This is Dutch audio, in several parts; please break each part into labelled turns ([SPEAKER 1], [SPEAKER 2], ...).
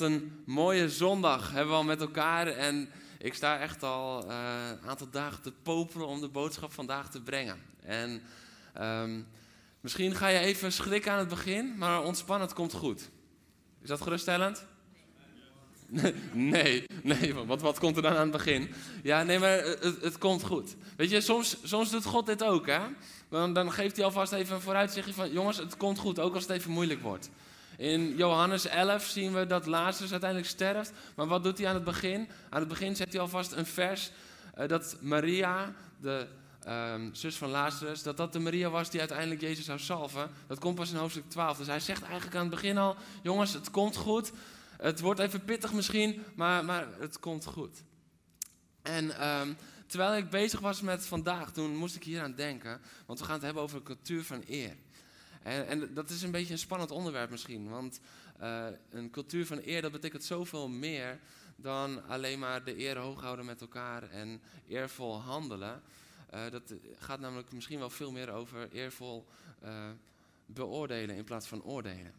[SPEAKER 1] Een mooie zondag hebben we al met elkaar. En ik sta echt al eh, een aantal dagen te popelen om de boodschap vandaag te brengen. En ehm, misschien ga je even schrikken aan het begin, maar ontspan, het komt goed. Is dat geruststellend? Nee, nee, want wat komt er dan aan het begin? Ja, nee, maar het, het komt goed. Weet je, soms, soms doet God dit ook, hè? Dan, dan geeft hij alvast even een vooruitzichtje van... jongens, het komt goed, ook als het even moeilijk wordt. In Johannes 11 zien we dat Lazarus uiteindelijk sterft. Maar wat doet hij aan het begin? Aan het begin zet hij alvast een vers uh, dat Maria, de um, zus van Lazarus, dat dat de Maria was die uiteindelijk Jezus zou salven. Dat komt pas in hoofdstuk 12. Dus hij zegt eigenlijk aan het begin al, jongens, het komt goed. Het wordt even pittig misschien, maar, maar het komt goed. En um, terwijl ik bezig was met vandaag, toen moest ik hier aan denken. Want we gaan het hebben over een cultuur van eer. En, en, dat is een beetje een spannend onderwerp misschien. Want uh, een cultuur van eer, dat betekent zoveel meer dan alleen maar de eer hoog houden met elkaar en eervol handelen. Uh, dat gaat namelijk misschien wel veel meer over eervol uh, beoordelen in plaats van oordelen.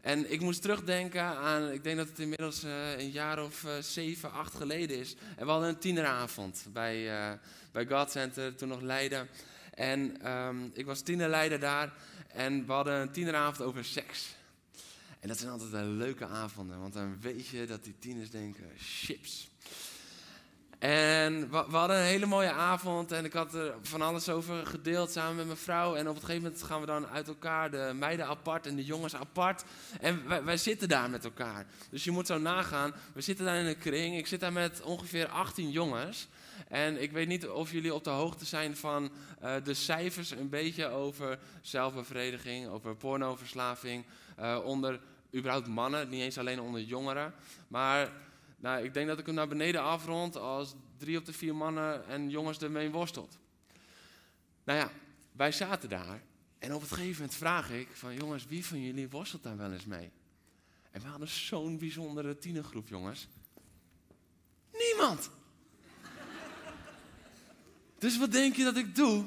[SPEAKER 1] En ik moest terugdenken aan, ik denk dat het inmiddels een jaar of zeven, acht geleden is. En we hadden een tieneravond bij, bij God Center, toen nog Leiden. En um, ik was tienerleider daar. En we hadden een tieneravond over seks. En dat zijn altijd wel leuke avonden, want dan weet je dat die tieners denken, chips. En we, hadden een hele mooie avond en ik had er van alles over gedeeld samen met mijn vrouw. En op een gegeven moment gaan we dan uit elkaar, de meiden apart en de jongens apart. En wij zitten daar met elkaar. Dus je moet zo nagaan, we zitten daar in een kring. Ik zit daar met ongeveer 18 jongens. En ik weet niet of jullie op de hoogte zijn van uh, de cijfers een beetje over zelfbevrediging, over pornoverslaving, uh, onder überhaupt mannen, niet eens alleen onder jongeren. Maar nou, ik denk dat ik hem naar beneden afrond als drie op de vier mannen en jongens ermee worstelt. Nou ja, wij zaten daar en op het gegeven moment vraag ik van jongens, wie van jullie worstelt daar wel eens mee? En we hadden zo'n bijzondere tienergroep, jongens. Niemand! Dus wat denk je dat ik doe?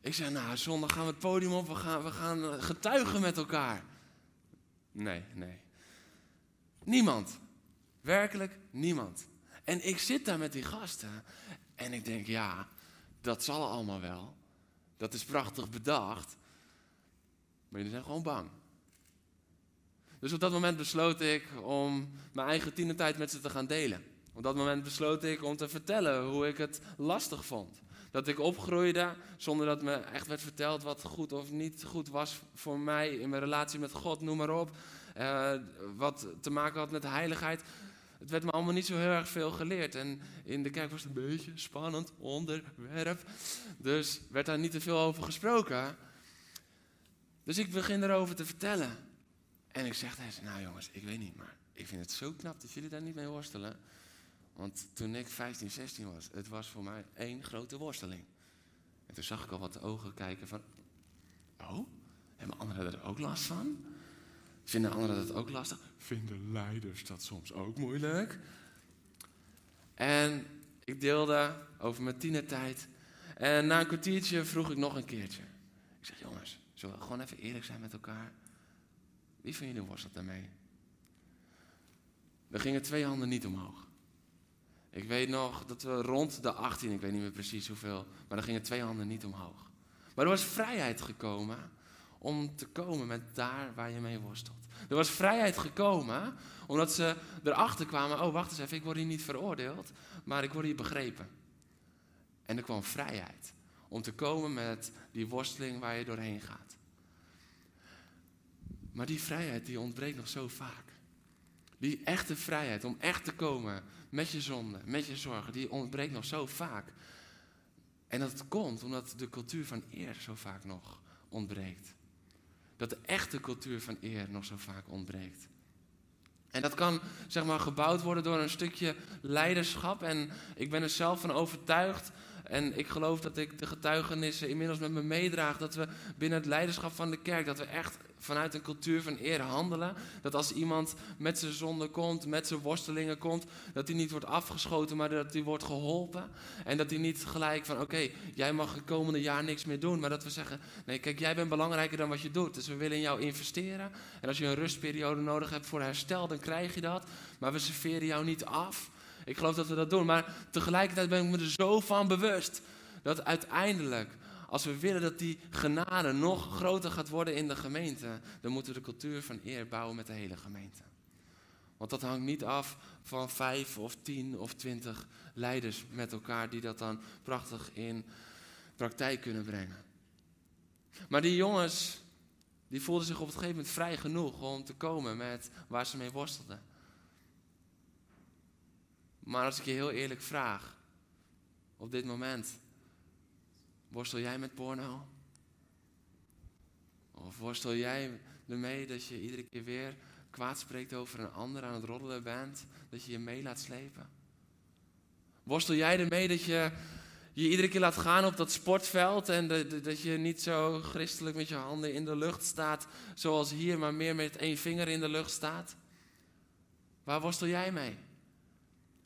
[SPEAKER 1] Ik zei, nou, zondag gaan we het podium op, we gaan, we gaan getuigen met elkaar. Nee, nee. Niemand. Werkelijk niemand. En ik zit daar met die gasten en ik denk, ja, dat zal allemaal wel. Dat is prachtig bedacht. Maar jullie zijn gewoon bang. Dus op dat moment besloot ik om mijn eigen tienertijd met ze te gaan delen. Op dat moment besloot ik om te vertellen hoe ik het lastig vond. Dat ik opgroeide zonder dat me echt werd verteld wat goed of niet goed was voor mij in mijn relatie met God, noem maar op. Uh, wat te maken had met heiligheid. Het werd me allemaal niet zo heel erg veel geleerd. En in de kerk was het een beetje spannend onderwerp. Dus werd daar niet te veel over gesproken. Dus ik begin erover te vertellen. En ik zeg tegen ze, nou jongens, ik weet niet, maar ik vind het zo knap dat jullie daar niet mee worstelen. Want toen ik 15, 16 was, het was voor mij één grote worsteling. En toen zag ik al wat ogen kijken van, oh, hebben anderen er ook last van? Vinden anderen dat ook lastig? Vinden leiders dat soms ook moeilijk? En ik deelde over mijn tienertijd. En na een kwartiertje vroeg ik nog een keertje. Ik zeg, jongens, zullen we gewoon even eerlijk zijn met elkaar? Wie van jullie worstelt daarmee? Er gingen twee handen niet omhoog. Ik weet nog dat we rond de 18, ik weet niet meer precies hoeveel, maar er gingen twee handen niet omhoog. Maar er was vrijheid gekomen om te komen met daar waar je mee worstelt. Er was vrijheid gekomen omdat ze erachter kwamen, oh wacht eens even, ik word hier niet veroordeeld, maar ik word hier begrepen. En er kwam vrijheid om te komen met die worsteling waar je doorheen gaat. Maar die vrijheid die ontbreekt nog zo vaak. Die echte vrijheid om echt te komen met je zonde, met je zorgen, die ontbreekt nog zo vaak. En dat komt omdat de cultuur van eer zo vaak nog ontbreekt. Dat de echte cultuur van eer nog zo vaak ontbreekt. En dat kan zeg maar gebouwd worden door een stukje leiderschap. En ik ben er zelf van overtuigd. En ik geloof dat ik de getuigenissen inmiddels met me meedraag. Dat we binnen het leiderschap van de kerk, dat we echt vanuit een cultuur van eer handelen. Dat als iemand met zijn zonde komt, met zijn worstelingen komt, dat hij niet wordt afgeschoten, maar dat hij wordt geholpen. En dat hij niet gelijk van, oké, jij mag het komende jaar niks meer doen. Maar dat we zeggen, nee, kijk, jij bent belangrijker dan wat je doet. Dus we willen in jou investeren. En als je een rustperiode nodig hebt voor herstel, dan krijg je dat. Maar we serveren jou niet af. Ik geloof dat we dat doen. Maar tegelijkertijd ben ik me er zo van bewust dat uiteindelijk als we willen dat die genade nog groter gaat worden in de gemeente, dan moeten we de cultuur van eer bouwen met de hele gemeente. Want dat hangt niet af van vijf of tien of twintig leiders met elkaar die dat dan prachtig in praktijk kunnen brengen. Maar die jongens, die voelden zich op het gegeven moment vrij genoeg om te komen met waar ze mee worstelden. Maar als ik je heel eerlijk vraag, op dit moment, Worstel jij met porno? Of worstel jij ermee dat je iedere keer weer kwaad spreekt over een ander aan het roddelen bent? Dat je je mee laat slepen? Worstel jij ermee dat je je iedere keer laat gaan op dat sportveld en dat je niet zo christelijk met je handen in de lucht staat zoals hier, maar meer met één vinger in de lucht staat? Waar worstel jij mee?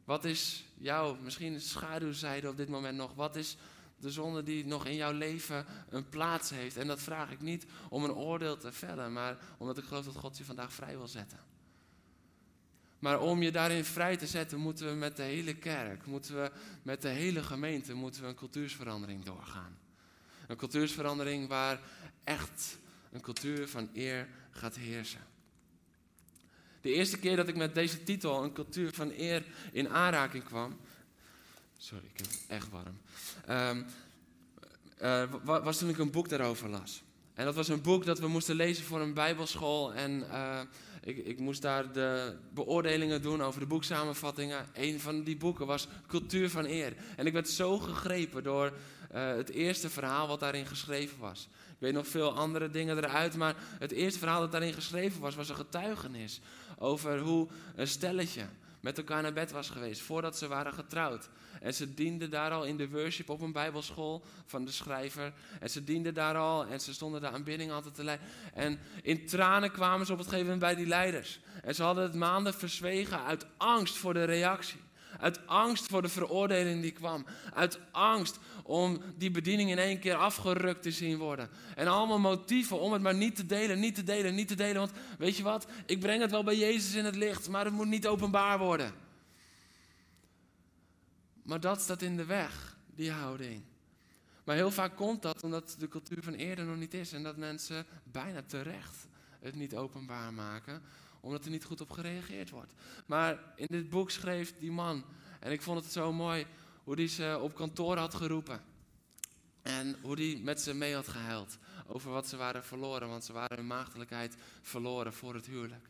[SPEAKER 1] Wat is jouw, misschien schaduwzijde op dit moment nog? Wat is de zonde die nog in jouw leven een plaats heeft. En dat vraag ik niet om een oordeel te vellen, maar omdat ik geloof dat God je vandaag vrij wil zetten. Maar om je daarin vrij te zetten, moeten we met de hele kerk, moeten we met de hele gemeente, moeten we een cultuursverandering doorgaan. Een cultuursverandering waar echt een cultuur van eer gaat heersen. De eerste keer dat ik met deze titel, een cultuur van eer, in aanraking kwam, Sorry, ik heb het echt warm. Um, was toen ik een boek daarover las. En dat was een boek dat we moesten lezen voor een bijbelschool. En uh, ik, ik, moest daar de beoordelingen doen over de boeksamenvattingen. Een van die boeken was Cultuur van Eer. En ik werd zo gegrepen door uh, het eerste verhaal wat daarin geschreven was. Ik weet nog veel andere dingen eruit, maar het eerste verhaal dat daarin geschreven was, was een getuigenis over hoe een stelletje met elkaar naar bed was geweest voordat ze waren getrouwd. En ze dienden daar al in de worship op een bijbelschool van de schrijver. En ze dienden daar al en ze stonden de aanbidding altijd te leiden. En in tranen kwamen ze op het gegeven moment bij die leiders. En ze hadden het maanden verzwegen uit angst voor de reactie. Uit angst voor de veroordeling die kwam. Uit angst om die bediening in één keer afgerukt te zien worden. En allemaal motieven om het maar niet te delen, niet te delen, niet te delen. Want weet je wat? Ik breng het wel bij Jezus in het licht, maar het moet niet openbaar worden. Maar dat staat in de weg, die houding. Maar heel vaak komt dat omdat de cultuur van eerder nog niet is en dat mensen bijna terecht het niet openbaar maken, omdat er niet goed op gereageerd wordt. Maar in dit boek schreef die man, en ik vond het zo mooi, hoe hij ze op kantoor had geroepen. En hoe hij met ze mee had gehuild over wat ze waren verloren, want ze waren hun maagdelijkheid verloren voor het huwelijk.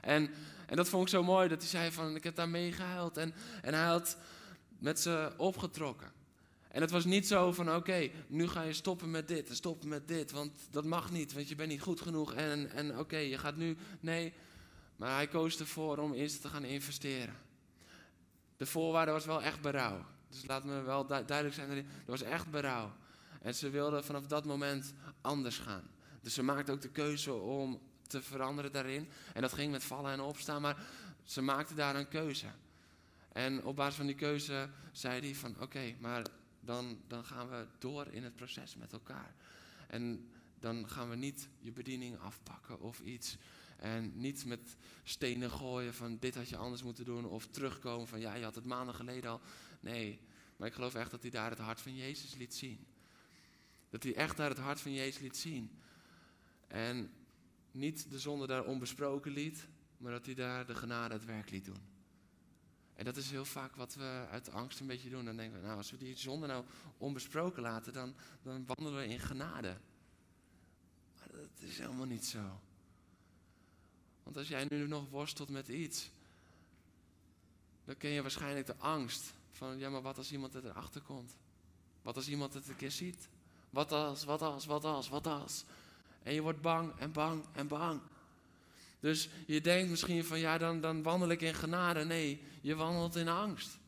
[SPEAKER 1] En, en dat vond ik zo mooi, dat hij zei van, ik heb daar mee gehuild. En, en hij had met ze opgetrokken. En het was niet zo van, oké, nu ga je stoppen met dit en stoppen met dit, want dat mag niet, want je bent niet goed genoeg. En, en oké, je gaat nu, nee. Maar hij koos ervoor om eerst te gaan investeren. De voorwaarde was wel echt berouw. Dus laat me wel duidelijk zijn, er was echt berouw. En ze wilden vanaf dat moment anders gaan. Dus ze maakte ook de keuze om te veranderen daarin. En dat ging met vallen en opstaan, maar ze maakte daar een keuze. En op basis van die keuze zei hij van oké, maar dan, dan gaan we door in het proces met elkaar. En dan gaan we niet je bediening afpakken of iets. En niet met stenen gooien van dit had je anders moeten doen. Of terugkomen van ja, je had het maanden geleden al. Nee, maar ik geloof echt dat hij daar het hart van Jezus liet zien. Dat hij echt daar het hart van Jezus liet zien. En niet de zonde daar onbesproken liet, maar dat hij daar de genade het werk liet doen. En dat is heel vaak wat we uit angst een beetje doen. Dan denken we, nou, als we die zonde nou onbesproken laten, dan, dan wandelen we in genade. Maar dat is helemaal niet zo. Want als jij nu nog worstelt met iets, dan ken je waarschijnlijk de angst van, ja, maar wat als iemand erachter komt? Wat als iemand het een keer ziet? Wat als, wat als, wat als, wat als? En je wordt bang en bang en bang. Dus je denkt misschien van ja, dan, dan wandel ik in genade. Nee, je wandelt in angst.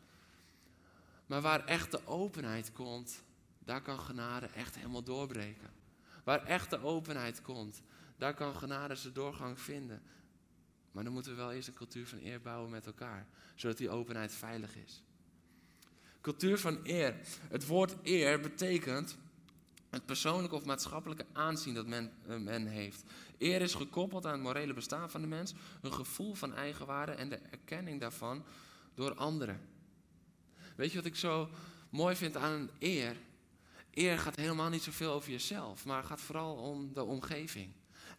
[SPEAKER 1] Maar waar echte openheid komt, daar kan genade echt helemaal doorbreken. Waar echte openheid komt, daar kan genade zijn doorgang vinden. Maar dan moeten we wel eerst een cultuur van eer bouwen met elkaar, zodat die openheid veilig is. Cultuur van eer. Het woord eer betekent het persoonlijke of maatschappelijke aanzien dat men, eh, men heeft. Eer is gekoppeld aan het morele bestaan van de mens, een gevoel van eigenwaarde en de erkenning daarvan door anderen. Weet je wat ik zo mooi vind aan een eer? Eer gaat helemaal niet zoveel over jezelf, maar gaat vooral om de omgeving.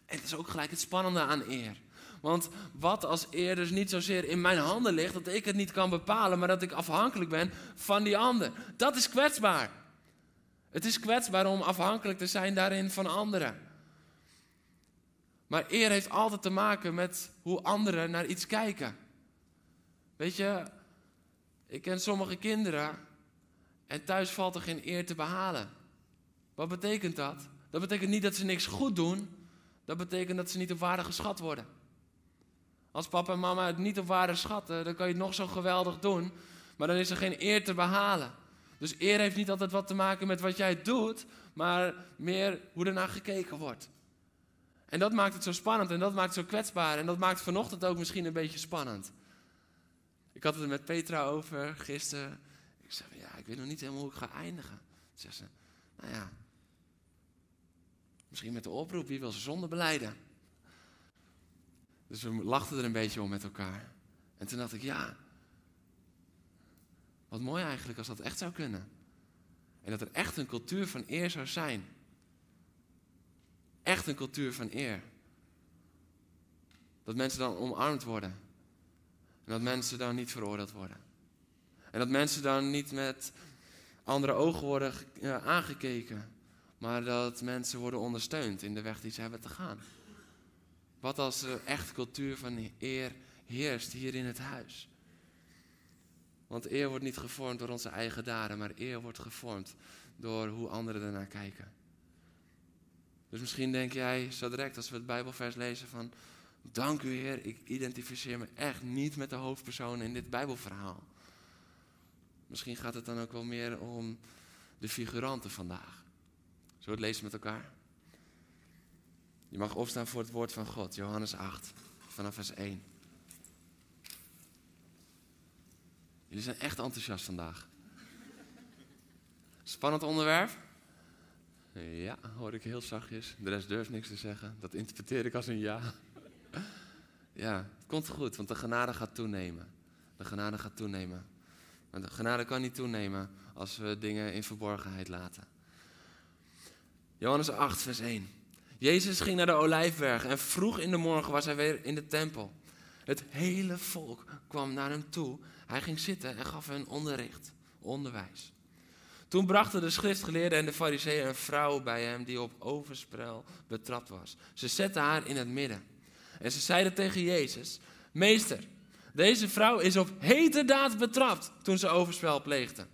[SPEAKER 1] En het is ook gelijk het spannende aan eer. Want wat als eer dus niet zozeer in mijn handen ligt, dat ik het niet kan bepalen, maar dat ik afhankelijk ben van die ander. Dat is kwetsbaar. Het is kwetsbaar om afhankelijk te zijn daarin van anderen. Maar eer heeft altijd te maken met hoe anderen naar iets kijken. Weet je, ik ken sommige kinderen en thuis valt er geen eer te behalen. Wat betekent dat? Dat betekent niet dat ze niks goed doen. Dat betekent dat ze niet op waarde geschat worden. Als papa en mama het niet op waarde schatten, dan kan je het nog zo geweldig doen. Maar dan is er geen eer te behalen. Dus eer heeft niet altijd wat te maken met wat jij doet, maar meer hoe er naar gekeken wordt. En dat maakt het zo spannend en dat maakt het zo kwetsbaar. En dat maakt vanochtend ook misschien een beetje spannend. Ik had het er met Petra over gisteren. Ik zei, ja, ik weet nog niet helemaal hoe ik ga eindigen. Toen zei ze, nou ja, misschien met de oproep, wie wil zijn zonde beleiden? Dus we lachten er een beetje om met elkaar. En toen dacht ik, ja, wat mooi eigenlijk als dat echt zou kunnen. En dat er echt een cultuur van eer zou zijn. Echt een cultuur van eer. Dat mensen dan omarmd worden. En dat mensen dan niet veroordeeld worden. En dat mensen dan niet met andere ogen worden aangekeken. Maar dat mensen worden ondersteund in de weg die ze hebben te gaan. Wat als er echt cultuur van eer heerst hier in het huis? Want eer wordt niet gevormd door onze eigen daden, maar eer wordt gevormd door hoe anderen ernaar kijken. Dus misschien denk jij zo direct als we het Bijbelvers lezen van, dank u Heer, ik identificeer me echt niet met de hoofdpersoon in dit Bijbelverhaal. Misschien gaat het dan ook wel meer om de figuranten vandaag. Zullen we het lezen met elkaar? Je mag opstaan voor het woord van God, Johannes 8, vanaf vers 1. Jullie zijn echt enthousiast vandaag. Spannend onderwerp? Ja, hoor ik heel zachtjes. De rest durft niks te zeggen. Dat interpreteer ik als een ja. Ja, het komt goed, want de genade gaat toenemen. De genade gaat toenemen. Maar de genade kan niet toenemen als we dingen in verborgenheid laten. Johannes 8, vers 1. Jezus ging naar de olijfberg en vroeg in de morgen was hij weer in de tempel. Het hele volk kwam naar hem toe. Hij ging zitten en gaf hen onderricht, onderwijs. Toen brachten de schriftgeleerden en de fariseeën een vrouw bij hem die op overspel betrapt was. Ze zetten haar in het midden. En ze zeiden tegen Jezus, meester, deze vrouw is op heterdaad betrapt toen ze overspel pleegde.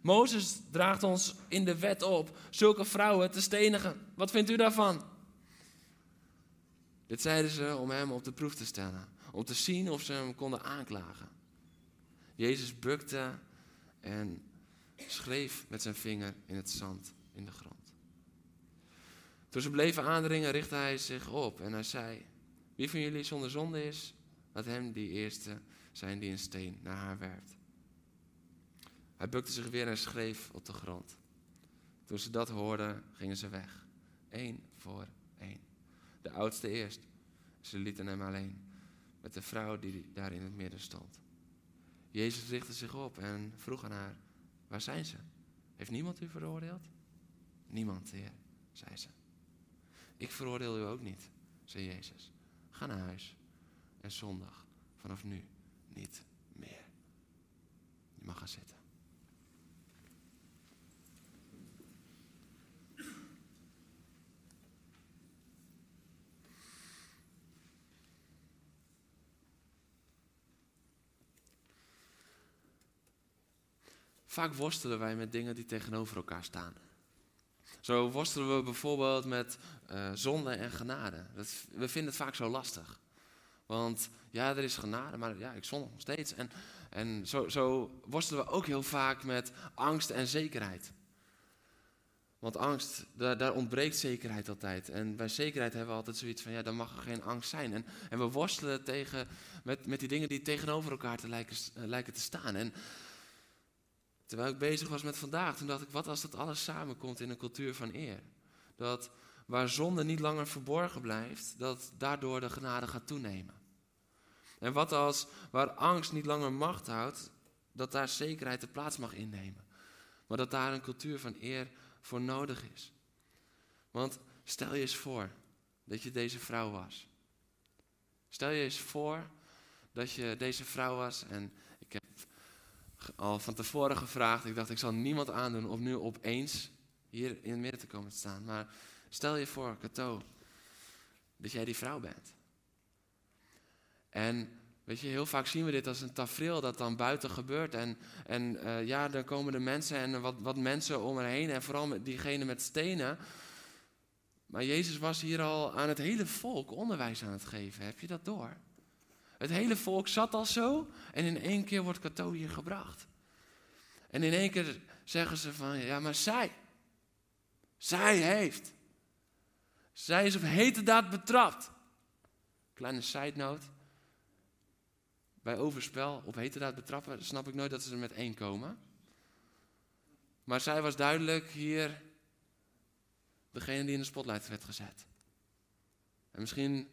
[SPEAKER 1] Mozes draagt ons in de wet op zulke vrouwen te stenigen. Wat vindt u daarvan? Dit zeiden ze om hem op de proef te stellen, om te zien of ze hem konden aanklagen. Jezus bukte en schreef met zijn vinger in het zand in de grond. Toen ze bleven aandringen, richtte hij zich op en hij zei: Wie van jullie zonder zonde is, laat hem die eerste zijn die een steen naar haar werpt. Hij bukte zich weer en schreef op de grond. Toen ze dat hoorden, gingen ze weg. Eén voor één. De oudste eerst. Ze lieten hem alleen. Met de vrouw die daar in het midden stond. Jezus richtte zich op en vroeg aan haar: Waar zijn ze? Heeft niemand u veroordeeld? Niemand, Heer, zei ze. Ik veroordeel u ook niet, zei Jezus. Ga naar huis. En zondag, vanaf nu, niet meer. Je mag gaan zitten. Vaak worstelen wij met dingen die tegenover elkaar staan. Zo worstelen we bijvoorbeeld met uh, zonde en genade. Dat, we vinden het vaak zo lastig. Want ja, er is genade, maar ja, ik zondig nog steeds. En, en zo, zo worstelen we ook heel vaak met angst en zekerheid. Want angst, daar, daar, ontbreekt zekerheid altijd. En bij zekerheid hebben we altijd zoiets van, ja, dan mag er geen angst zijn. En, en we worstelen tegen, met, met die dingen die tegenover elkaar te lijken, uh, lijken te staan. En terwijl ik bezig was met vandaag, toen dacht ik, wat als dat alles samenkomt in een cultuur van eer? Dat waar zonde niet langer verborgen blijft, dat daardoor de genade gaat toenemen. En wat als waar angst niet langer macht houdt, dat daar zekerheid de plaats mag innemen. Maar dat daar een cultuur van eer voor nodig is. Want stel je eens voor dat je deze vrouw was. Stel je eens voor dat je deze vrouw was en ik heb al van tevoren gevraagd, ik dacht ik zal niemand aandoen om nu opeens hier in het midden te komen te staan. Maar stel je voor, Cato, dat jij die vrouw bent. En weet je, heel vaak zien we dit als een tafereel dat dan buiten gebeurt. En, en uh, ja, dan komen de mensen en wat, wat mensen om haar heen. En vooral diegene met stenen. Maar Jezus was hier al aan het hele volk onderwijs aan het geven. Heb je dat door? Het hele volk zat al zo. En in één keer wordt Cato hier gebracht. En in één keer zeggen ze van, ja, maar zij. Zij heeft. Zij is op hete daad betrapt. Kleine side note bij overspel op heterdaad betrappen, snap ik nooit dat ze er met één komen. Maar zij was duidelijk hier degene die in de spotlight werd gezet. En misschien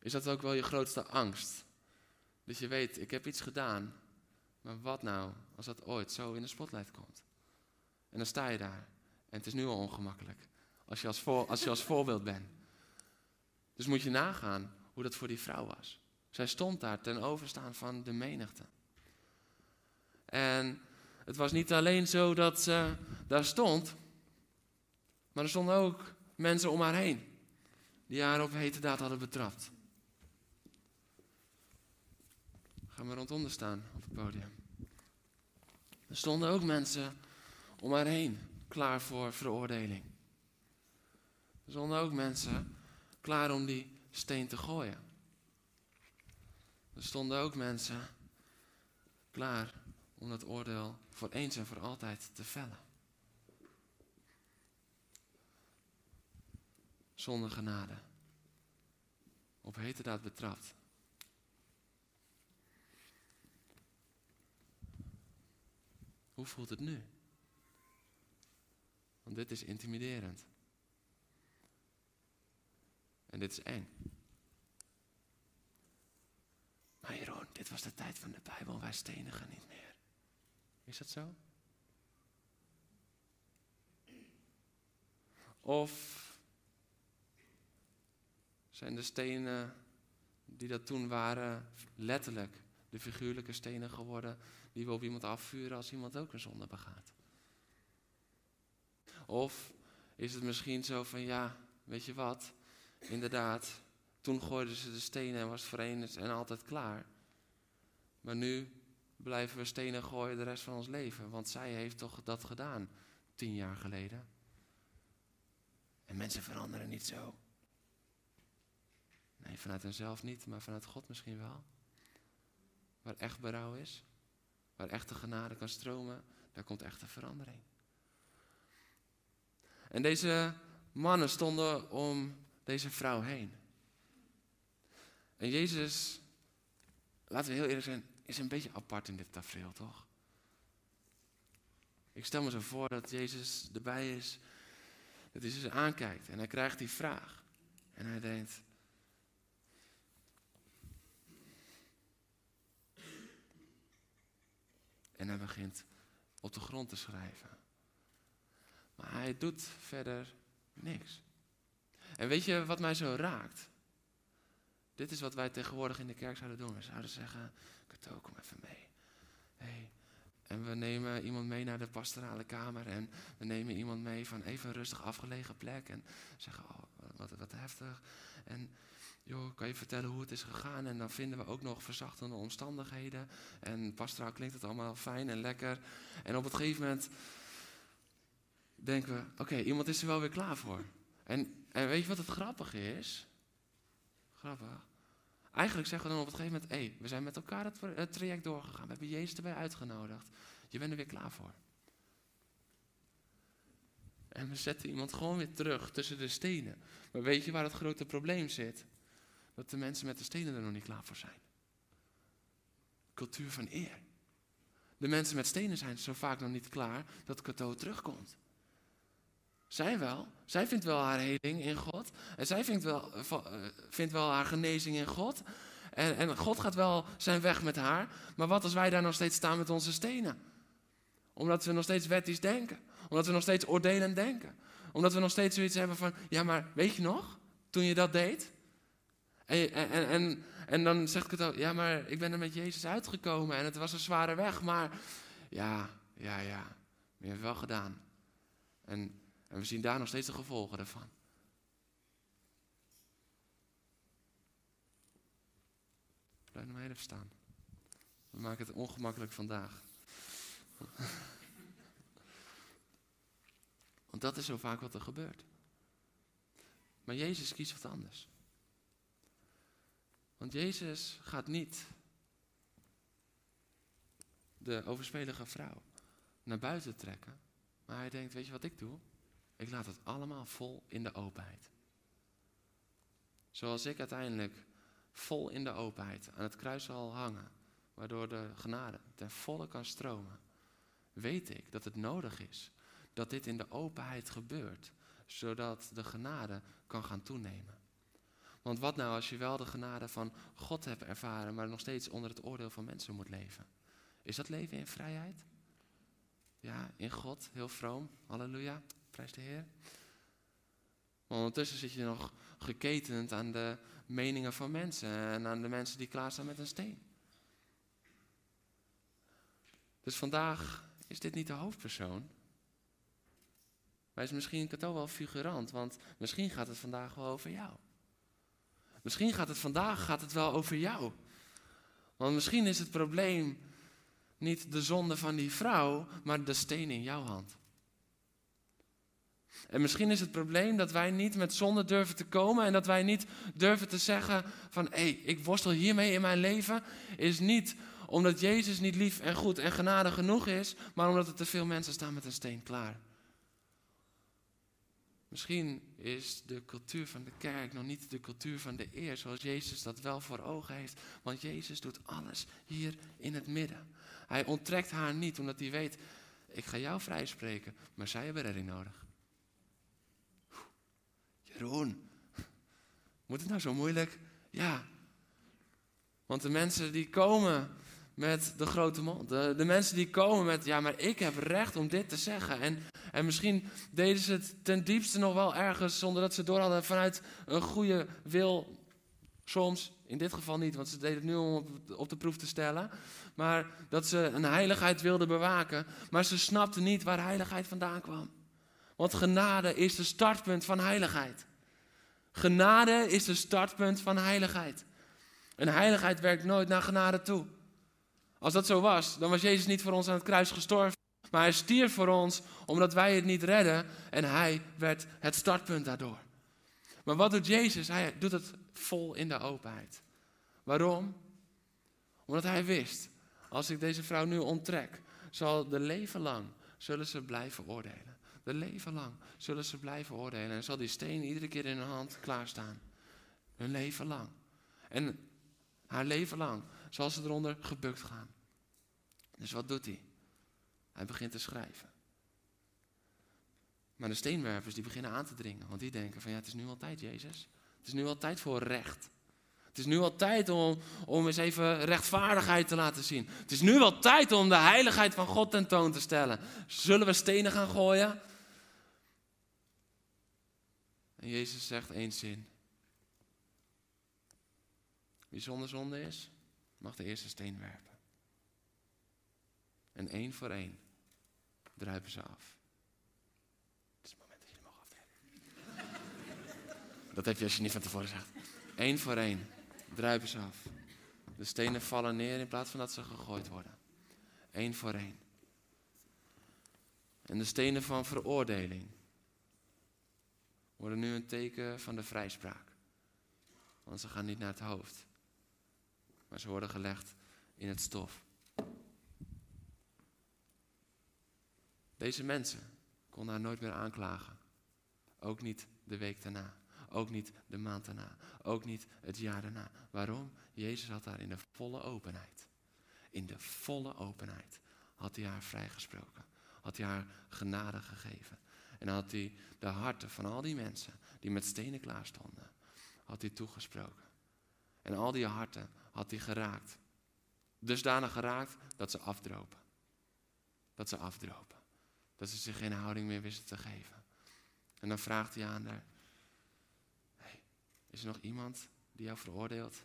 [SPEAKER 1] is dat ook wel je grootste angst. Dat je weet, ik heb iets gedaan, maar wat nou als dat ooit zo in de spotlight komt? En dan sta je daar en het is nu al ongemakkelijk, als je als, voor, als, je als voorbeeld bent. Dus moet je nagaan hoe dat voor die vrouw was. Zij stond daar ten overstaan van de menigte. En het was niet alleen zo dat ze daar stond, maar er stonden ook mensen om haar heen die haar op hete daad hadden betrapt. Ga maar rondom staan op het podium. Er stonden ook mensen om haar heen, klaar voor veroordeling. Er stonden ook mensen klaar om die steen te gooien. Er stonden ook mensen klaar om dat oordeel voor eens en voor altijd te vellen. Zonder genade. Op heterdaad betrapt. Hoe voelt het nu? Want dit is intimiderend. En dit is eng. Maar Jeroen, dit was de tijd van de Bijbel, wij stenigen niet meer. Is dat zo? Of zijn de stenen die dat toen waren letterlijk de figuurlijke stenen geworden die we op iemand afvuren als iemand ook een zonde begaat? Of is het misschien zo van ja, weet je wat, inderdaad, toen gooiden ze de stenen en was verenigd en altijd klaar. Maar nu blijven we stenen gooien de rest van ons leven. Want zij heeft toch dat gedaan tien jaar geleden. En mensen veranderen niet zo. Nee, vanuit henzelf niet, maar vanuit God misschien wel. Waar echt berouw is, waar echte genade kan stromen, daar komt echte verandering. En deze mannen stonden om deze vrouw heen. En Jezus, laten we heel eerlijk zijn, is een beetje apart in dit tafereel, toch? Ik stel me zo voor dat Jezus erbij is, dat hij ze aankijkt en hij krijgt die vraag. En hij denkt, En hij begint op de grond te schrijven. Maar hij doet verder niks. En weet je wat mij zo raakt? Dit is wat wij tegenwoordig in de kerk zouden doen. We zouden zeggen, Kato, kom even mee. Hey. En we nemen iemand mee naar de pastorale kamer. En we nemen iemand mee van even een rustig afgelegen plek. En zeggen, oh, wat, wat heftig. En joh, kan je vertellen hoe het is gegaan? En dan vinden we ook nog verzachtende omstandigheden. En pastoraal klinkt het allemaal fijn en lekker. En op het gegeven moment denken we, oké, iemand is er wel weer klaar voor. En, en weet je wat het grappige is? Grappig. Eigenlijk zeggen we dan op het gegeven moment: hé, we zijn met elkaar het, het traject doorgegaan. We hebben Jezus erbij uitgenodigd. Je bent er weer klaar voor. En we zetten iemand gewoon weer terug tussen de stenen. Maar weet je waar het grote probleem zit? Dat de mensen met de stenen er nog niet klaar voor zijn. Cultuur van eer. De mensen met stenen zijn zo vaak nog niet klaar dat Cato terugkomt. Zij wel. Zij vindt wel haar heling in God. En zij vindt wel, eh, eh, vindt wel haar genezing in God. En, en God gaat wel zijn weg met haar. Maar wat als wij daar nog steeds staan met onze stenen? Omdat we nog steeds wettisch denken. Omdat we nog steeds oordelend denken. Omdat we nog steeds zoiets hebben van, ja maar weet je nog, toen je dat deed? En, en, en, en dan zegt het ook, ja maar ik ben er met Jezus uitgekomen en het was een zware weg, maar ja, ja, ja, je hebt wel gedaan. En, we zien daar nog steeds de gevolgen ervan. Blijf nog even staan. We maken het ongemakkelijk vandaag. Want dat is zo vaak wat er gebeurt. Maar Jezus kiest wat anders. Want Jezus gaat niet de overspelige vrouw naar buiten trekken. Maar hij denkt, weet je wat ik doe? Ik laat het allemaal vol in de openheid. Zoals ik uiteindelijk vol in de openheid aan het kruis zal hangen, waardoor de genade ten volle kan stromen, weet ik dat het nodig is dat dit in de openheid gebeurt, zodat de genade kan gaan toenemen. Want wat nou als je wel de genade van God hebt ervaren, maar nog steeds onder het oordeel van mensen moet leven? Is dat leven in vrijheid? Ja, in God, heel vroom. Halleluja, prijs de Heer. Maar ondertussen zit je nog geketend aan de meningen van mensen en aan de mensen die klaarstaan met een steen. Dus vandaag is dit niet de hoofdpersoon. Maar is misschien Cato wel figurant, want misschien gaat het vandaag wel over jou. Misschien gaat het vandaag gaat het wel over jou. Want misschien is het probleem niet de zonde van die vrouw, maar de steen in jouw hand. En misschien is het probleem dat wij niet met zonde durven te komen en dat wij niet durven te zeggen van hé, hey, ik worstel hiermee in mijn leven, is niet omdat Jezus niet lief en goed en genade genoeg is, maar omdat er te veel mensen staan met een steen klaar. Misschien is de cultuur van de kerk nog niet de cultuur van de eer zoals Jezus dat wel voor ogen heeft. Want Jezus doet alles hier in het midden. Hij onttrekt haar niet omdat hij weet, ik ga jou vrijspreken, maar zij hebben redding nodig. Jeroen, moet het nou zo moeilijk? Ja. Want de mensen die komen met de grote mond. De, de, mensen die komen met, ja, maar ik heb recht om dit te zeggen. En, en misschien deden ze het ten diepste nog wel ergens, zonder dat ze door hadden vanuit een goede wil. Soms, in dit geval niet, want ze deden het nu om op, op de proef te stellen. Maar dat ze een heiligheid wilden bewaken. Maar ze snapten niet waar heiligheid vandaan kwam. Want genade is de startpunt van heiligheid. Genade is de startpunt van heiligheid. En heiligheid werkt nooit naar genade toe. Als dat zo was, dan was Jezus niet voor ons aan het kruis gestorven. Maar hij stierf voor ons omdat wij het niet redden en hij werd het startpunt daardoor. Maar wat doet Jezus? Hij doet het vol in de openheid. Waarom? Omdat hij wist, als ik deze vrouw nu onttrek, zal de leven lang zullen ze blijven oordelen. De leven lang zullen ze blijven oordelen. En zal die steen iedere keer in hun hand klaarstaan. Hun leven lang. En haar leven lang zal ze eronder gebukt gaan. Dus wat doet hij? Hij begint te schrijven. Maar de steenwerpers die beginnen aan te dringen. Want die denken van ja, het is nu al tijd, Jezus. Het is nu al tijd voor recht. Het is nu al tijd om, om eens even rechtvaardigheid te laten zien. Het is nu al tijd om de heiligheid van God tentoon te stellen. Zullen we stenen gaan gooien? En Jezus zegt één zin. Wie zonder zonde is, mag de eerste steen werpen. En één voor één druipen ze af. Het is het moment dat jullie mogen aftrekken. Dat heb je als je niet van tevoren zegt. Eén voor één druipen ze af. De stenen vallen neer in plaats van dat ze gegooid worden. Eén voor één. En de stenen van veroordeling worden nu een teken van de vrijspraak. Want ze gaan niet naar het hoofd, maar ze worden gelegd in het stof. Deze mensen konden haar nooit meer aanklagen. Ook niet de week daarna. Ook niet de maand daarna. Ook niet het jaar daarna. Waarom? Jezus had haar in de volle openheid. In de volle openheid had hij haar vrijgesproken. Had hij haar genade gegeven. En had hij de harten van al die mensen die met stenen klaar stonden, had hij toegesproken. En al die harten had hij geraakt. Dusdanig geraakt dat ze afdropen. Dat ze afdropen. Dat ze zich geen houding meer wisten te geven. En dan vraagt hij aan haar: hey, Is er nog iemand die jou veroordeelt?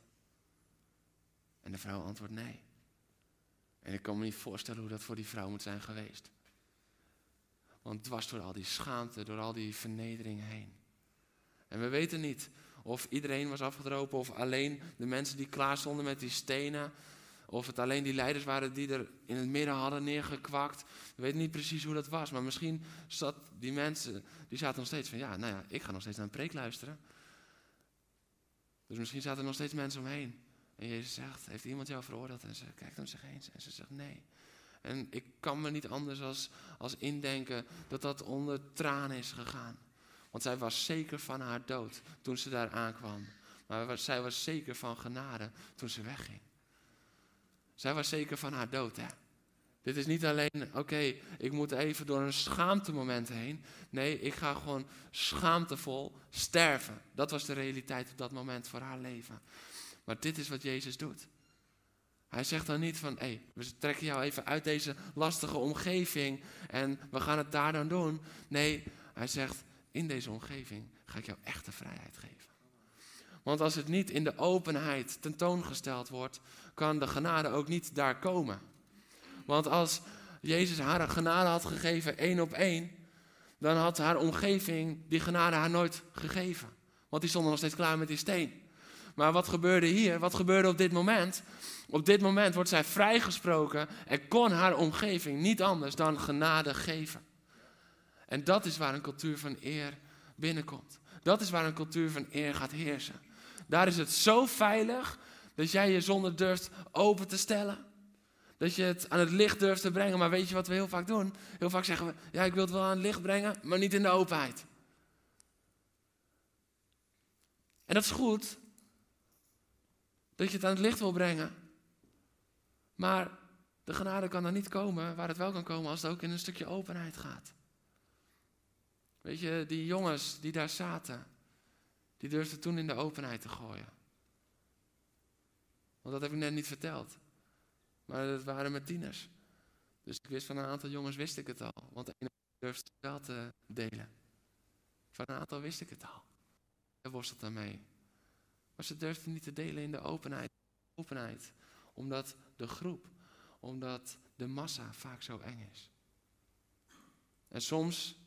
[SPEAKER 1] En de vrouw antwoordt nee. En ik kan me niet voorstellen hoe dat voor die vrouw moet zijn geweest. Want was door al die schaamte, door al die vernedering heen. En we weten niet of iedereen was afgedropen of alleen de mensen die klaar stonden met die stenen. Of het alleen die leiders waren die er in het midden hadden neergekwakt. We weten niet precies hoe dat was. Maar misschien zat die mensen, die zaten nog steeds van, ja, nou ja, ik ga nog steeds naar een preek luisteren. Dus misschien zaten er nog steeds mensen omheen. En Jezus zegt, heeft iemand jou veroordeeld? En ze kijkt om zich heen en ze zegt nee. En ik kan me niet anders als, als indenken dat dat onder tranen is gegaan. Want zij was zeker van haar dood toen ze daar aankwam. Maar zij was zeker van genade toen ze wegging. Zij was zeker van haar dood, hè. Dit is niet alleen, oké, ik moet even door een schaamtemoment heen. Nee, ik ga gewoon schaamtevol sterven. Dat was de realiteit op dat moment voor haar leven. Maar dit is wat Jezus doet. Hij zegt dan niet van, hé, hey, we trekken jou even uit deze lastige omgeving en we gaan het daar dan doen. Nee, hij zegt, in deze omgeving ga ik jou echte vrijheid geven. Want als het niet in de openheid tentoongesteld wordt, kan de genade ook niet daar komen. Want als Jezus haar genade had gegeven één op één, dan had haar omgeving die genade haar nooit gegeven. Want die stonden nog steeds klaar met die steen. Maar wat gebeurde hier? Wat gebeurde op dit moment? Op dit moment wordt zij vrijgesproken en kon haar omgeving niet anders dan genade geven. En dat is waar een cultuur van eer binnenkomt. Dat is waar een cultuur van eer gaat heersen. Daar is het zo veilig dat jij je zonde durft open te stellen. Dat je het aan het licht durft te brengen. Maar weet je wat we heel vaak doen? Heel vaak zeggen we, ja ik wil het wel aan het licht brengen, maar niet in de openheid. En dat is goed. Dat je het aan het licht wil brengen. Maar de genade kan dan niet komen waar het wel kan komen als het ook in een stukje openheid gaat. Weet je, die jongens die daar zaten, die durfden toen in de openheid te gooien. Want dat heb ik net niet verteld. Maar dat waren met tieners. Dus ik wist van een aantal jongens wist ik het al. Want de ene durfde het wel te delen. Van een aantal wist ik het al. Hij worstelt daarmee. Maar ze durfden niet te delen in de openheid. Openheid. Omdat de groep, omdat de massa vaak zo eng is. En soms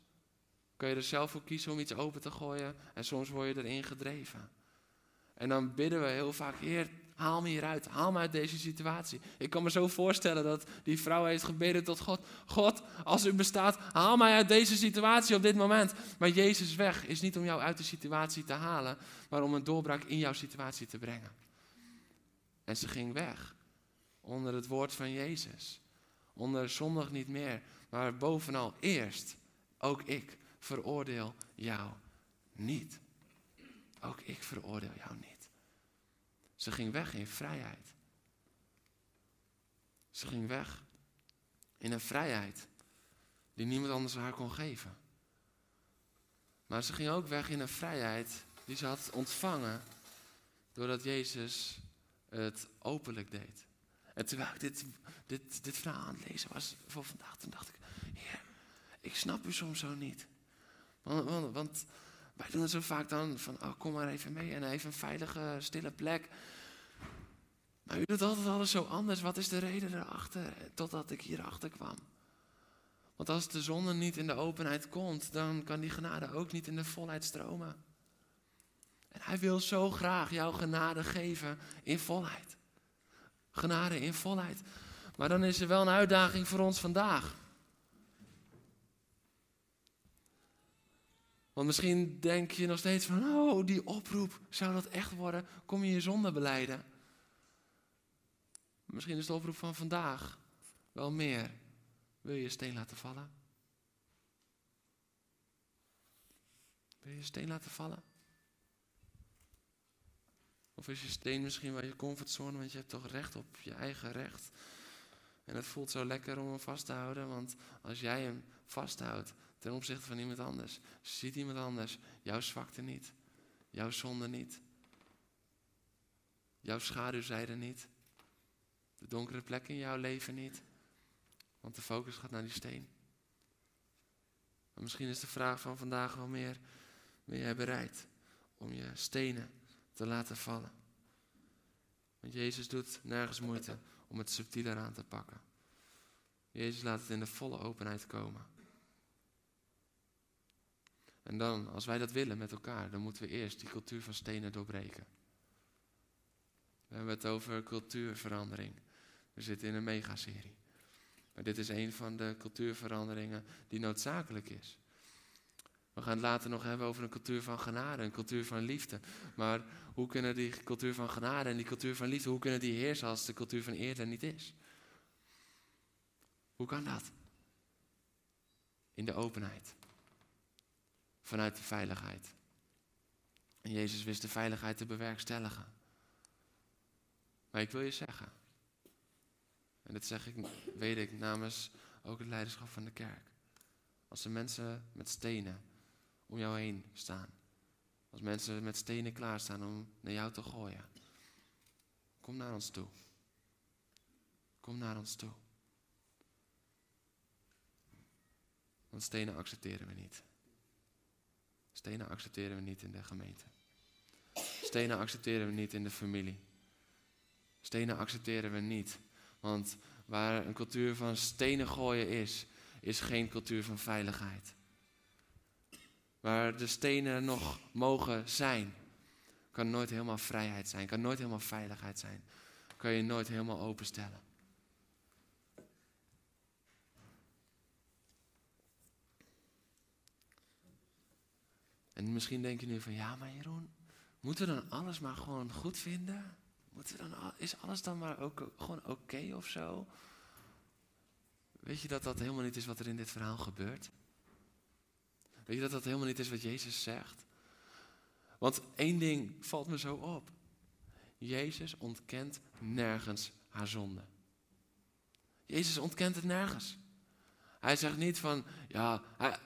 [SPEAKER 1] kun je er zelf voor kiezen om iets open te gooien. En soms word je erin gedreven. En dan bidden we heel vaak, Heer, haal me hieruit, haal me uit deze situatie. Ik kan me zo voorstellen dat die vrouw heeft gebeden tot God. God, als u bestaat, haal mij uit deze situatie op dit moment. Maar Jezus weg is niet om jou uit de situatie te halen, maar om een doorbraak in jouw situatie te brengen. En ze ging weg onder het woord van Jezus. Onder zondag niet meer, maar bovenal eerst, ook ik veroordeel jou niet. Ook ik veroordeel jou niet. Ze ging weg in vrijheid. Ze ging weg in een vrijheid die niemand anders haar kon geven. Maar ze ging ook weg in een vrijheid die ze had ontvangen doordat Jezus het openlijk deed. En terwijl ik dit, dit, dit verhaal aan het lezen was voor vandaag, toen dacht ik, Heer, ik snap u soms zo niet. Want, want, wij doen het zo vaak dan van, oh, kom maar even mee en even een veilige, stille plek. Maar u doet altijd alles zo anders. Wat is de reden erachter? Totdat ik hierachter kwam. Want als de zonde niet in de openheid komt, dan kan die genade ook niet in de volheid stromen. En hij wil zo graag jouw genade geven in volheid. Genade in volheid. Maar dan is er wel een uitdaging voor ons vandaag. Want misschien denk je nog steeds van, oh, die oproep, zou dat echt worden? Kom je je zonde beleiden? Misschien is de oproep van vandaag wel meer. Wil je je steen laten vallen? Wil je je steen laten vallen? Of is je steen misschien wel je comfortzone, want je hebt toch recht op je eigen recht. En het voelt zo lekker om hem vast te houden, want als jij hem vasthoudt ten opzichte van iemand anders, ziet iemand anders jouw zwakte niet, jouw zonde niet, jouw schaduwzijde niet, de donkere plekken in jouw leven niet, want de focus gaat naar die steen. Maar misschien is de vraag van vandaag wel meer, ben jij bereid om je stenen te laten vallen? Want Jezus doet nergens moeite om het subtieler aan te pakken. Jezus laat het in de volle openheid komen. En dan, als wij dat willen met elkaar, dan moeten we eerst die cultuur van stenen doorbreken. We hebben het over cultuurverandering. We zitten in een megaserie. Maar dit is een van de cultuurveranderingen die noodzakelijk is. We gaan het later nog hebben over een cultuur van genade, een cultuur van liefde. Maar hoe kunnen die cultuur van genade en die cultuur van liefde, hoe kunnen die heersen als de cultuur van eer er niet is? Hoe kan dat? In de openheid. Vanuit de veiligheid. En Jezus wist de veiligheid te bewerkstelligen. Maar ik wil je zeggen, en dat zeg ik, weet ik namens ook het leiderschap van de kerk. Als er mensen met stenen om jou heen staan. Als mensen met stenen klaarstaan om naar jou te gooien. Kom naar ons toe. Kom naar ons toe. Want stenen accepteren we niet. Stenen accepteren we niet in de gemeente. Stenen accepteren we niet in de familie. Stenen accepteren we niet. Want waar een cultuur van stenen gooien is, is geen cultuur van veiligheid. Waar de stenen nog mogen zijn, kan nooit helemaal vrijheid zijn, kan nooit helemaal veiligheid zijn. Kan je nooit helemaal openstellen. En misschien denk je nu van, ja maar Jeroen, moeten we dan alles maar gewoon goed vinden? Moeten we dan, is alles dan maar ook gewoon oké of zo? Weet je dat dat helemaal niet is wat er in dit verhaal gebeurt? Weet je dat dat helemaal niet is wat Jezus zegt? Want één ding valt me zo op. Jezus ontkent nergens haar zonde. Jezus ontkent het nergens. Hij zegt niet van, ja, hij,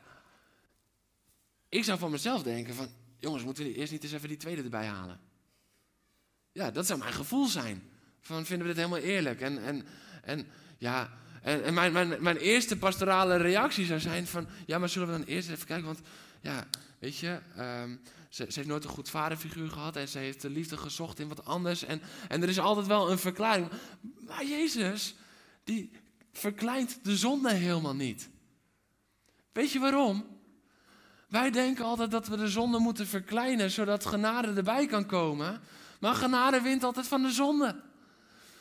[SPEAKER 1] ik zou van mezelf denken van, jongens, moeten we eerst niet eens even die tweede erbij halen? Ja, dat zou mijn gevoel zijn. Van, vinden we dit helemaal eerlijk? En, en, en ja, en, en mijn, mijn, mijn eerste pastorale reactie zou zijn van, ja, maar zullen we dan eerst even kijken? Want, ja, weet je, um, ze, ze, heeft nooit een goed vaderfiguur gehad en ze heeft de liefde gezocht in wat anders. En, en er is altijd wel een verklaring. Maar Jezus, die verkleint de zonde helemaal niet. Weet je waarom? Wij denken altijd dat we de zonde moeten verkleinen, zodat genade erbij kan komen. Maar genade wint altijd van de zonde.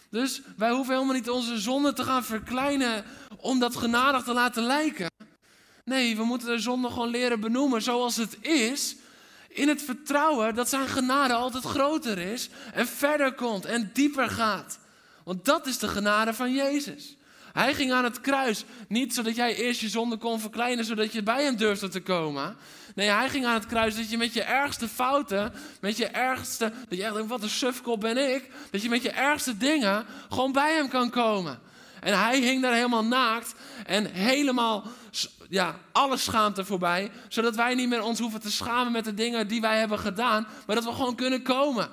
[SPEAKER 1] Dus wij hoeven helemaal niet onze zonde te gaan verkleinen om dat genadig te laten lijken. Nee, we moeten de zonde gewoon leren benoemen zoals het is. In het vertrouwen dat zijn genade altijd groter is en verder komt en dieper gaat. Want dat is de genade van Jezus. Hij ging aan het kruis niet zodat jij eerst je zonde kon verkleinen zodat je bij hem durfde te komen. Nee, hij ging aan het kruis dat je met je ergste fouten, met je ergste, dat je echt denkt, wat een sufkop ben ik, dat je met je ergste dingen gewoon bij hem kan komen. En hij hing daar helemaal naakt en helemaal, ja, alle schaamte voorbij, zodat wij niet meer ons hoeven te schamen met de dingen die wij hebben gedaan, maar dat we gewoon kunnen komen.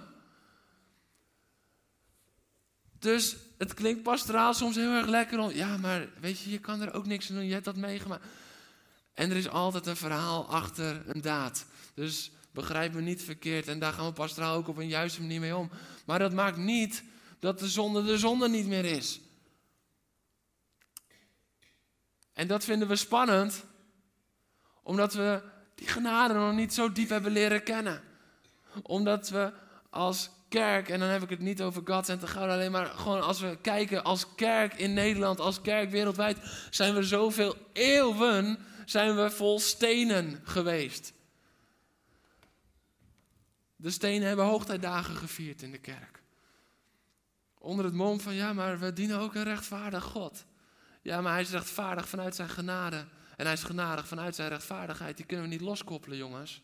[SPEAKER 1] Dus het klinkt pastoraal soms heel erg lekker om, ja, maar weet je, je kan er ook niks aan doen, je hebt dat meegemaakt. En er is altijd een verhaal achter een daad. Dus begrijp me niet verkeerd. En daar gaan we pastoraal ook op een juiste manier mee om. Maar dat maakt niet dat de zonde de zonde niet meer is. En dat vinden we spannend. Omdat we die genade nog niet zo diep hebben leren kennen. Omdat we als kerk, en dan heb ik het niet over God en te Gouden alleen, maar gewoon als we kijken als kerk in Nederland, als kerk wereldwijd, zijn we zoveel eeuwen zijn we vol stenen geweest. De stenen hebben hoogtijdagen gevierd in de kerk. Onder het mom van, ja, maar we dienen ook een rechtvaardig God. Ja, maar hij is rechtvaardig vanuit zijn genade. En hij is genadig vanuit zijn rechtvaardigheid. Die kunnen we niet loskoppelen, jongens.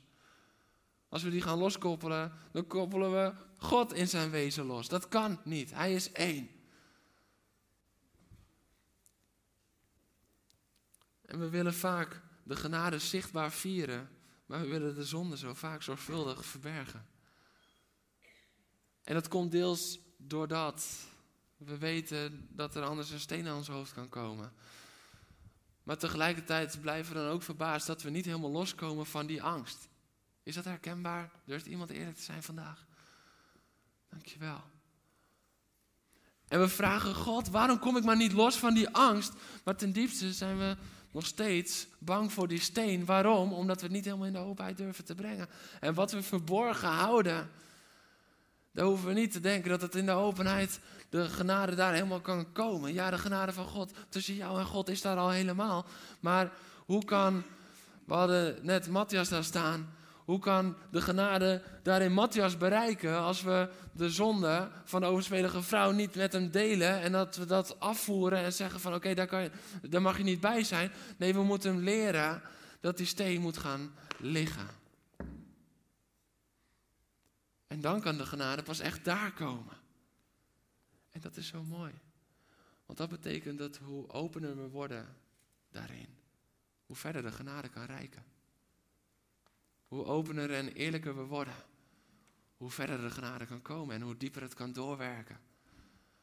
[SPEAKER 1] Als we die gaan loskoppelen, dan koppelen we God in zijn wezen los. Dat kan niet. Hij is één. En we willen vaak de genade zichtbaar vieren, maar we willen de zonde zo vaak zorgvuldig verbergen. En dat komt deels doordat we weten dat er anders een steen aan ons hoofd kan komen. Maar tegelijkertijd blijven we dan ook verbaasd dat we niet helemaal loskomen van die angst. Is dat herkenbaar? Durft iemand eerlijk te zijn vandaag? Dankjewel. En we vragen God, waarom kom ik maar niet los van die angst? Maar ten diepste zijn we nog steeds bang voor die steen. Waarom? Omdat we het niet helemaal in de openheid durven te brengen. En wat we verborgen houden, daar hoeven we niet te denken dat het in de openheid de genade daar helemaal kan komen. Ja, de genade van God tussen jou en God is daar al helemaal. Maar hoe kan, we hadden net Matthias daar staan. Hoe kan de genade daarin Matthias bereiken als we de zonde van de overspelige vrouw niet met hem delen en dat we dat afvoeren en zeggen van oké, daar, daar mag je niet bij zijn. Nee, we moeten hem leren dat die steen moet gaan liggen. En dan kan de genade pas echt daar komen. En dat is zo mooi. Want dat betekent dat hoe opener we worden daarin, hoe verder de genade kan reiken. Hoe opener en eerlijker we worden, hoe verder de genade kan komen en hoe dieper het kan doorwerken.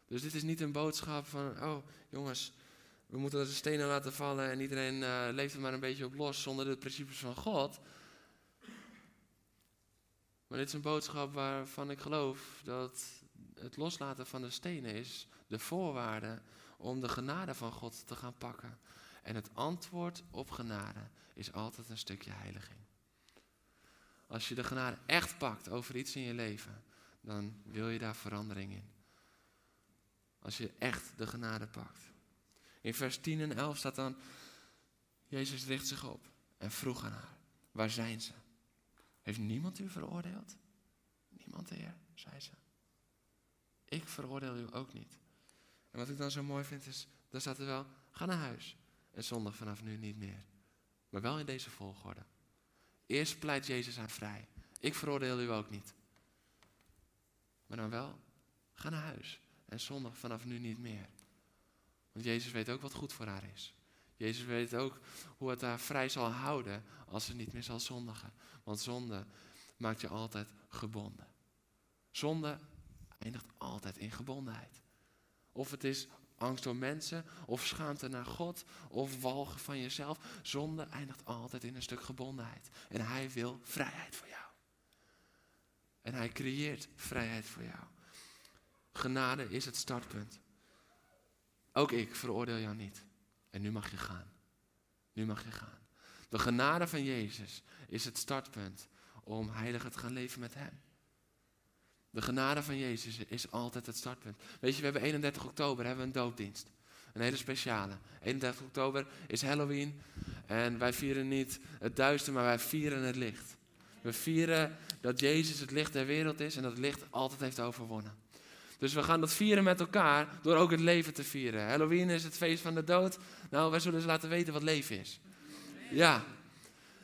[SPEAKER 1] Dus dit is niet een boodschap van, oh jongens, we moeten de stenen laten vallen en iedereen uh, leeft er maar een beetje op los zonder de principes van God. Maar dit is een boodschap waarvan ik geloof dat het loslaten van de stenen is de voorwaarde om de genade van God te gaan pakken. En het antwoord op genade is altijd een stukje heiliging. Als je de genade echt pakt over iets in je leven, dan wil je daar verandering in. Als je echt de genade pakt. In vers 10 en 11 staat dan, Jezus richt zich op en vroeg aan haar, waar zijn ze? Heeft niemand u veroordeeld? Niemand, Heer, zei ze. Ik veroordeel u ook niet. En wat ik dan zo mooi vind is, daar staat er wel, ga naar huis. En zondag vanaf nu niet meer. Maar wel in deze volgorde. Eerst pleit Jezus haar vrij. Ik veroordeel u ook niet. Maar dan wel, ga naar huis. En zondag vanaf nu niet meer. Want Jezus weet ook wat goed voor haar is. Jezus weet ook hoe het haar vrij zal houden als ze niet meer zal zondigen. Want zonde maakt je altijd gebonden. Zonde eindigt altijd in gebondenheid. Of het is angst voor mensen, of schaamte naar God, of walgen van jezelf. Zonde eindigt altijd in een stuk gebondenheid. En Hij wil vrijheid voor jou. En Hij creëert vrijheid voor jou. Genade is het startpunt. Ook ik veroordeel jou niet. En nu mag je gaan. Nu mag je gaan. De genade van Jezus is het startpunt om heilig te gaan leven met Hem. De genade van Jezus is altijd het startpunt. Weet je, we hebben 31 oktober hebben we een doopdienst. Een hele speciale. 31 oktober is Halloween. En wij vieren niet het duister, maar wij vieren het licht. We vieren dat Jezus het licht der wereld is en dat het licht altijd heeft overwonnen. Dus we gaan dat vieren met elkaar door ook het leven te vieren. Halloween is het feest van de dood. Nou, wij zullen eens laten weten wat leven is. Ja.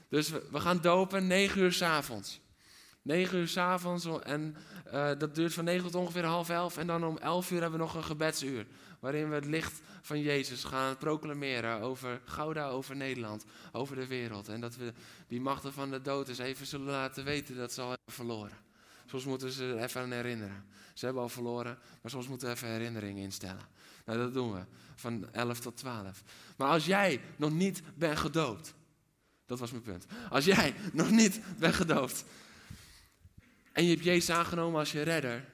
[SPEAKER 1] Dus we, we gaan dopen 9 uur s avonds. 9 uur s avonds en uh, dat duurt van 9 tot ongeveer half 11. En dan om 11 uur hebben we nog een gebedsuur. Waarin we het licht van Jezus gaan proclameren over Gouda, over Nederland, over de wereld. En dat we die machten van de dood eens even zullen laten weten dat ze al hebben verloren. Soms moeten ze even aan herinneren. Ze hebben al verloren, maar soms moeten we even herinneringen instellen. Nou, dat doen we. Van 11 tot 12. Maar als jij nog niet bent gedoopt. Dat was mijn punt. Als jij nog niet bent gedoopt en je hebt Jezus aangenomen als je redder,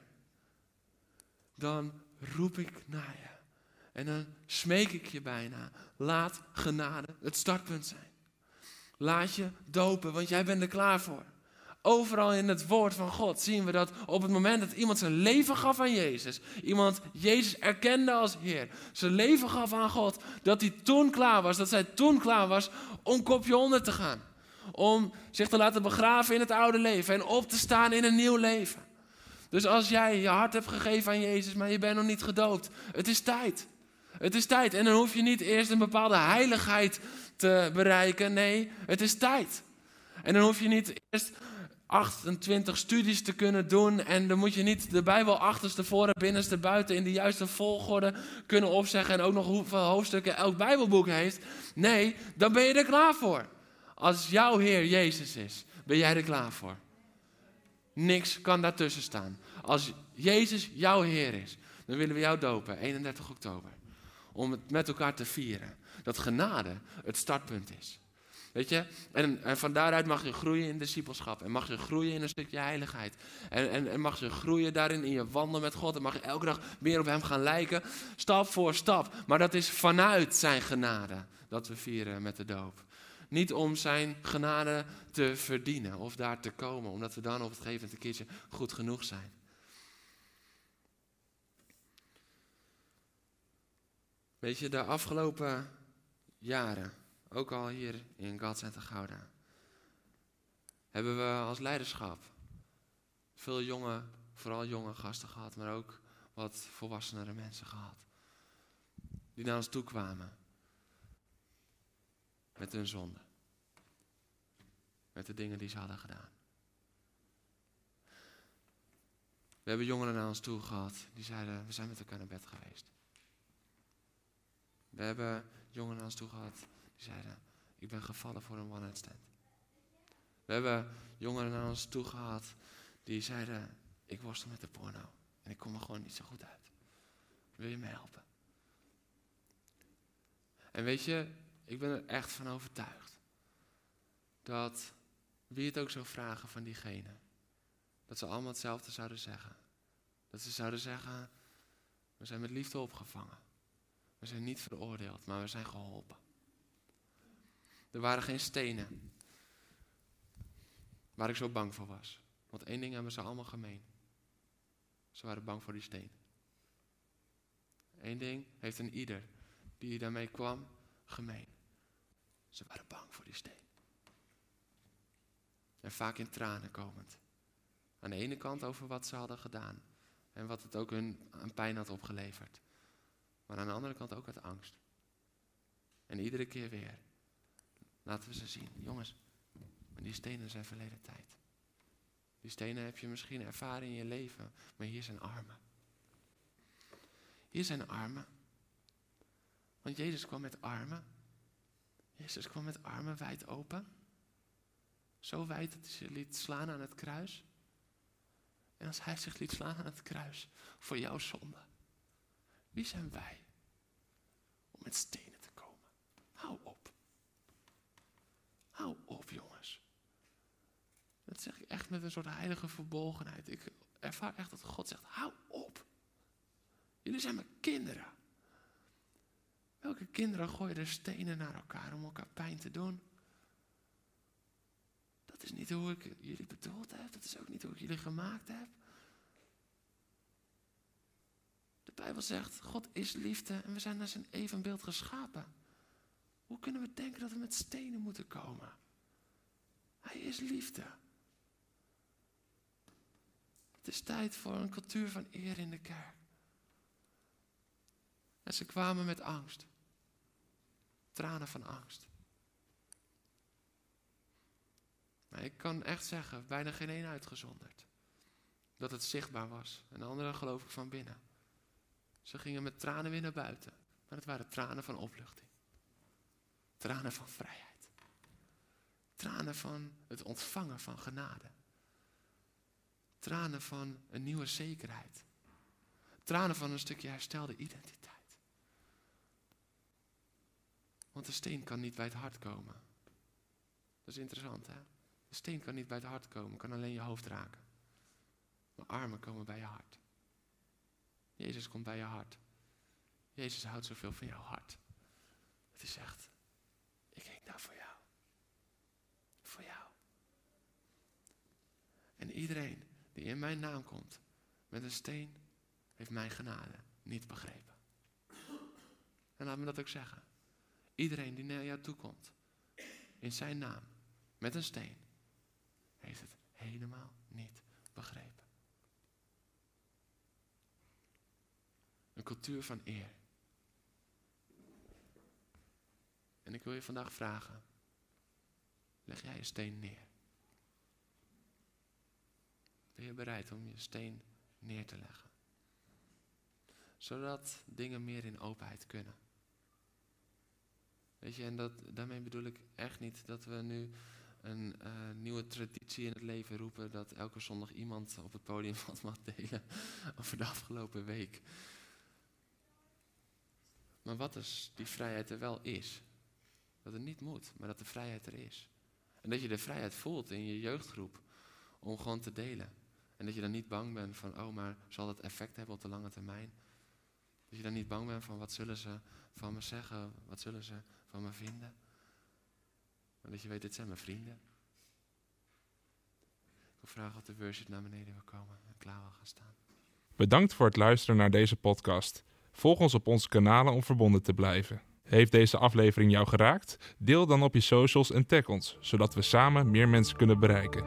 [SPEAKER 1] dan roep ik naar je. En dan smeek ik je bijna. Laat genade het startpunt zijn. Laat je dopen, want jij bent er klaar voor. Overal in het woord van God zien we dat op het moment dat iemand zijn leven gaf aan Jezus, iemand Jezus erkende als Heer, zijn leven gaf aan God, dat hij toen klaar was, dat zij toen klaar was om kopje onder te gaan om zich te laten begraven in het oude leven en op te staan in een nieuw leven. Dus als jij je hart hebt gegeven aan Jezus, maar je bent nog niet gedoopt, het is tijd. Het is tijd. En dan hoef je niet eerst een bepaalde heiligheid te bereiken. Nee, het is tijd. En dan hoef je niet eerst 28 studies te kunnen doen. En dan moet je niet de Bijbel achterstevoren, binnenste, buiten in de juiste volgorde kunnen opzeggen. En ook nog hoeveel hoofdstukken elk Bijbelboek heeft. Nee, dan ben je er klaar voor. Als jouw Heer Jezus is, ben jij er klaar voor. Niks kan daartussen staan. Als Jezus jouw Heer is, dan willen we jou dopen, 31 oktober. Om het met elkaar te vieren. Dat genade het startpunt is. Weet je? En, en, van daaruit mag je groeien in discipelschap. En mag je groeien in een stukje heiligheid. En, en, en mag je groeien daarin in je wandelen met God. En mag je elke dag meer op Hem gaan lijken. Stap voor stap. Maar dat is vanuit zijn genade dat we vieren met de doop. Niet om zijn genade te verdienen of daar te komen. Omdat we dan op het gegeven moment een keertje goed genoeg zijn. Weet je, de afgelopen jaren ook al hier in Center Gouda, hebben we als leiderschap veel jonge, vooral jonge gasten gehad, maar ook wat volwassenere mensen gehad. Die naar ons toe kwamen met hun zonde. Met de dingen die ze hadden gedaan. We hebben jongeren naar ons toe gehad die zeiden: We zijn met elkaar naar bed geweest. We hebben jongeren naar ons toe gehad die zeiden, ik ben gevallen voor een one-night stand. We hebben jongeren naar ons toe gehad die zeiden, ik worstel met de porno. En ik kom er gewoon niet zo goed uit. Wil je me helpen? En weet je, ik ben er echt van overtuigd. Dat wie het ook zou vragen van diegene. Dat ze allemaal hetzelfde zouden zeggen. Dat ze zouden zeggen, we zijn met liefde opgevangen. We zijn niet veroordeeld, maar we zijn geholpen. Er waren geen stenen. Waar ik zo bang voor was. Want één ding hebben ze allemaal gemeen. Ze waren bang voor die steen. Eén ding heeft een ieder die daarmee kwam gemeen. Ze waren bang voor die steen. En vaak in tranen komend. Aan de ene kant over wat ze hadden gedaan. En wat het ook hun aan pijn had opgeleverd. Maar aan de andere kant ook uit angst. En iedere keer weer Laten we ze zien. Jongens, die stenen zijn verleden tijd. Die stenen heb je misschien ervaren in je leven, maar hier zijn armen. Hier zijn armen. Want Jezus kwam met armen. Jezus kwam met armen wijd open. Zo wijd dat hij ze liet slaan aan het kruis. En als hij zich liet slaan aan het kruis voor jouw zonde, wie zijn wij om met stenen te komen? Hou op. Hou op, jongens. Dat zeg ik echt met een soort heilige verbolgenheid. Ik ervaar echt dat God zegt: hou op. Jullie zijn mijn kinderen. Welke kinderen gooien er stenen naar elkaar om elkaar pijn te doen? Dat is niet hoe ik jullie bedoeld heb. Dat is ook niet hoe ik jullie gemaakt heb. De Bijbel zegt: God is liefde en we zijn naar zijn evenbeeld geschapen. Hoe kunnen we denken dat we met stenen moeten komen? Hij is liefde. Het is tijd voor een cultuur van eer in de kerk. En ze kwamen met angst. Tranen van angst. Maar ik kan echt zeggen, bijna geen één uitgezonderd. Dat het zichtbaar was. En de andere geloof ik van binnen. Ze gingen met tranen weer naar buiten. Maar het waren tranen van opluchting. Tranen van vrijheid. Tranen van het ontvangen van genade. Tranen van een nieuwe zekerheid. Tranen van een stukje herstelde identiteit. Want de steen kan niet bij het hart komen. Dat is interessant, hè? De steen kan niet bij het hart komen, kan alleen je hoofd raken. Maar armen komen bij je hart. Jezus komt bij je hart. Jezus houdt zoveel van jouw hart. Het is echt voor jou. Voor jou. En iedereen die in mijn naam komt met een steen, heeft mijn genade niet begrepen. En laat me dat ook zeggen. Iedereen die naar jou toe komt, in zijn naam, met een steen, heeft het helemaal niet begrepen. Een cultuur van eer. En ik wil je vandaag vragen: leg jij je steen neer? Ben je bereid om je steen neer te leggen? Zodat dingen meer in openheid kunnen. Weet je, en dat, daarmee bedoel ik echt niet dat we nu een uh, nieuwe traditie in het leven roepen dat elke zondag iemand op het podium wat mag delen over de afgelopen week. Maar wat als die vrijheid er wel is? Dat het niet moet, maar dat de vrijheid er is. En dat je de vrijheid voelt in je jeugdgroep om gewoon te delen. En dat je dan niet bang bent van, oh, maar zal dat effect hebben op de lange termijn? Dat je dan niet bang bent van, wat zullen ze van me zeggen? Wat zullen ze van me vinden? Maar dat je weet, dit zijn mijn vrienden. Ik wil vragen of de worship naar beneden wil komen en klaar wil gaan staan.
[SPEAKER 2] Bedankt voor het luisteren naar deze podcast. Volg ons op onze kanalen om verbonden te blijven. Heeft deze aflevering jou geraakt? Deel dan op je socials en tag ons, zodat we samen meer mensen kunnen bereiken.